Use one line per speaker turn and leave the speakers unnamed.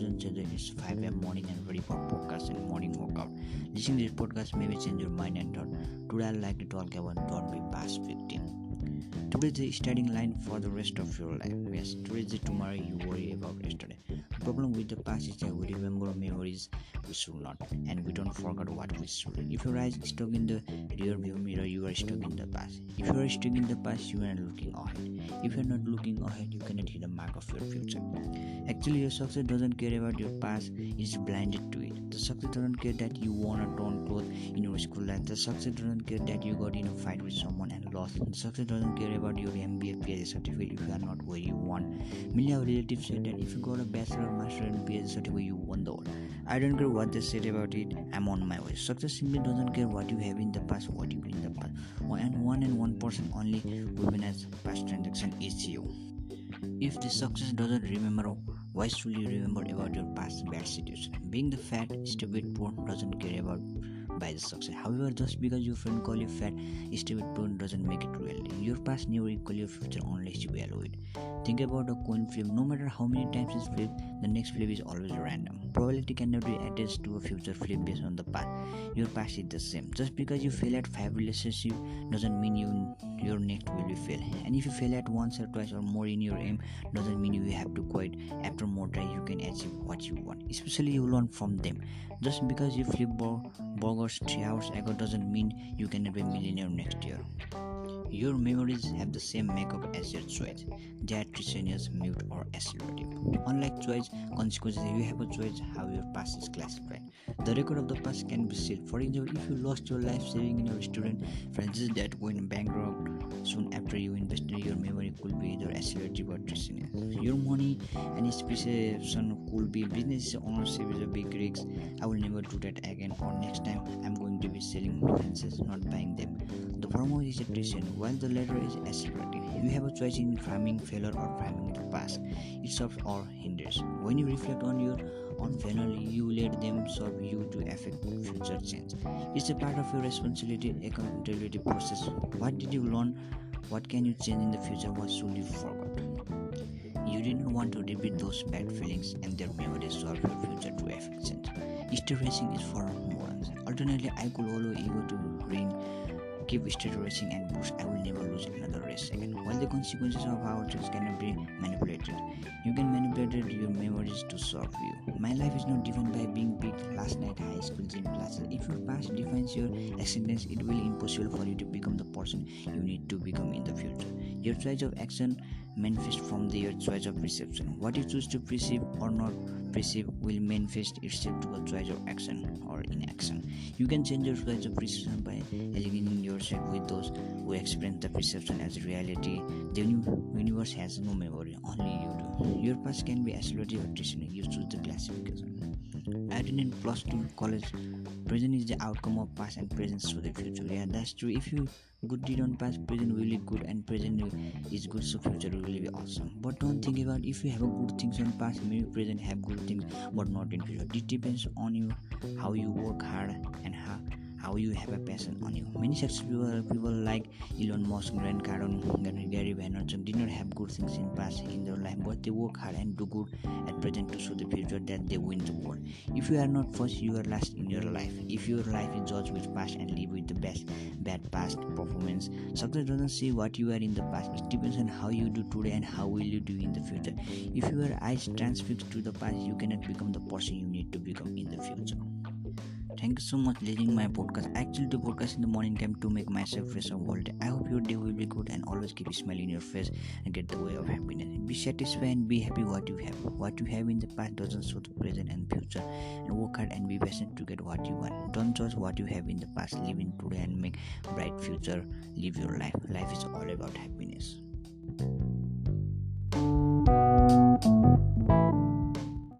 doesn't change. It's 5 a.m. morning and ready for podcast and morning workout. Listening to this podcast maybe change your mind and thought. Today I'd like to talk about don't be past 15 be the starting line for the rest of your life. Yes, today tomorrow you worry about yesterday. The problem with the past is that we remember memories we should not, and we don't forget what we should. If your eyes stuck in the rear view mirror, you are stuck in the past. If you are stuck in the past, you are looking ahead. If you are not looking ahead, you cannot hit the mark of your future. Actually, your success doesn't care about your past; it's blinded to it. The success doesn't care that you want don't cloth in your school life. The success doesn't care that you got in a fight with someone and lost. The success doesn't care about your MBA PhD certificate if you are not where you want. Many of relatives said that if you got a bachelor, or master, and PhD certificate, you won the world. I don't care what they said about it. I'm on my way. Success simply doesn't care what you have in the past, what you did in the past. And one and one person only women as past transaction is you. If the success doesn't remember, why should you remember about your past bad situation? Being the fat, stupid, poor doesn't care about success. However, just because your friend call you fat, stupid, poor doesn't make it real. Your past never equal your future unless you value it. Think about a coin flip. No matter how many times it's flipped, the next flip is always random. Probability cannot be attached to a future flip based on the past. Your past is the same. Just because you fail at five relationships doesn't mean you your next will be fail. And if you fail at once or twice or more in your aim, doesn't mean you have to quit. After more try, you can achieve what you want. Especially you learn from them. Just because you flip burgers three hours ago doesn't mean you can be a millionaire next year. Your memories have the same makeup as your choice. They are treasonous, mute, or accelerative. Unlike choice, consequences, you have a choice how your past is classified. The record of the past can be sealed. For example, if you lost your life saving in your student franchise that went bankrupt could be either accelerative or treasonous. Your money and speculation could be business ownership is a big risk. I will never do that again, or next time I'm going to be selling franchises, not buying them. The former is a treason while the latter is accelerative. You have a choice in framing failure or framing the past. It serves or hinders. When you reflect on your own failure, you let them serve you to affect future change. It's a part of your responsibility accountability process. What did you learn? What can you change in the future? What should you forget? You didn't want to repeat those bad feelings and their memories serve your future to affect change. History racing is for morons. Alternately, I could allow ego to ring keep straight racing and boost, I will never lose another race again. While the consequences of our choice cannot be manipulated, you can manipulate your memories to serve you. My life is not defined by being big last night high school gym classes. If your past defines your acceptance, it will be impossible for you to become the person you need to become in the future. Your choice of action manifests from the, your choice of perception. What you choose to perceive or not perceive will manifest itself to a choice of action or inaction. You can change your choice of perception by aligning yourself with those who experience the perception as reality. The universe has no memory, only you do. Your past can be accelerated or distant. You choose the classification. I didn't plus two college. Present is the outcome of past and present to the future. Yeah, that's true. If you good deed on past, present will be good, and present is good, so future will be awesome. But don't think about if you have good things on past, maybe present have good things, but not in future. It depends on you how you work hard and how how you have a passion on you. Many successful people like Elon Musk, Grant Cardone, Gary Vaynerchuk did not have good things in past in their life, but they work hard and do good at present to show the future that they win the world. If you are not first, you are last in your life. If your life is judged with past and live with the best bad past performance, success doesn't see what you are in the past. It depends on how you do today and how will you do in the future. If your eyes transfixed to the past, you cannot become the person you need to become in the future. Thank you so much for listening my podcast. Actually do podcast in the morning time to make myself fresh of all day. I hope your day will be good and always keep a smile in your face and get the way of happiness. Be satisfied and be happy what you have. What you have in the past doesn't show the present and future. And work hard and be patient to get what you want. Don't judge what you have in the past. Live in today and make bright future. Live your life. Life is all about happiness.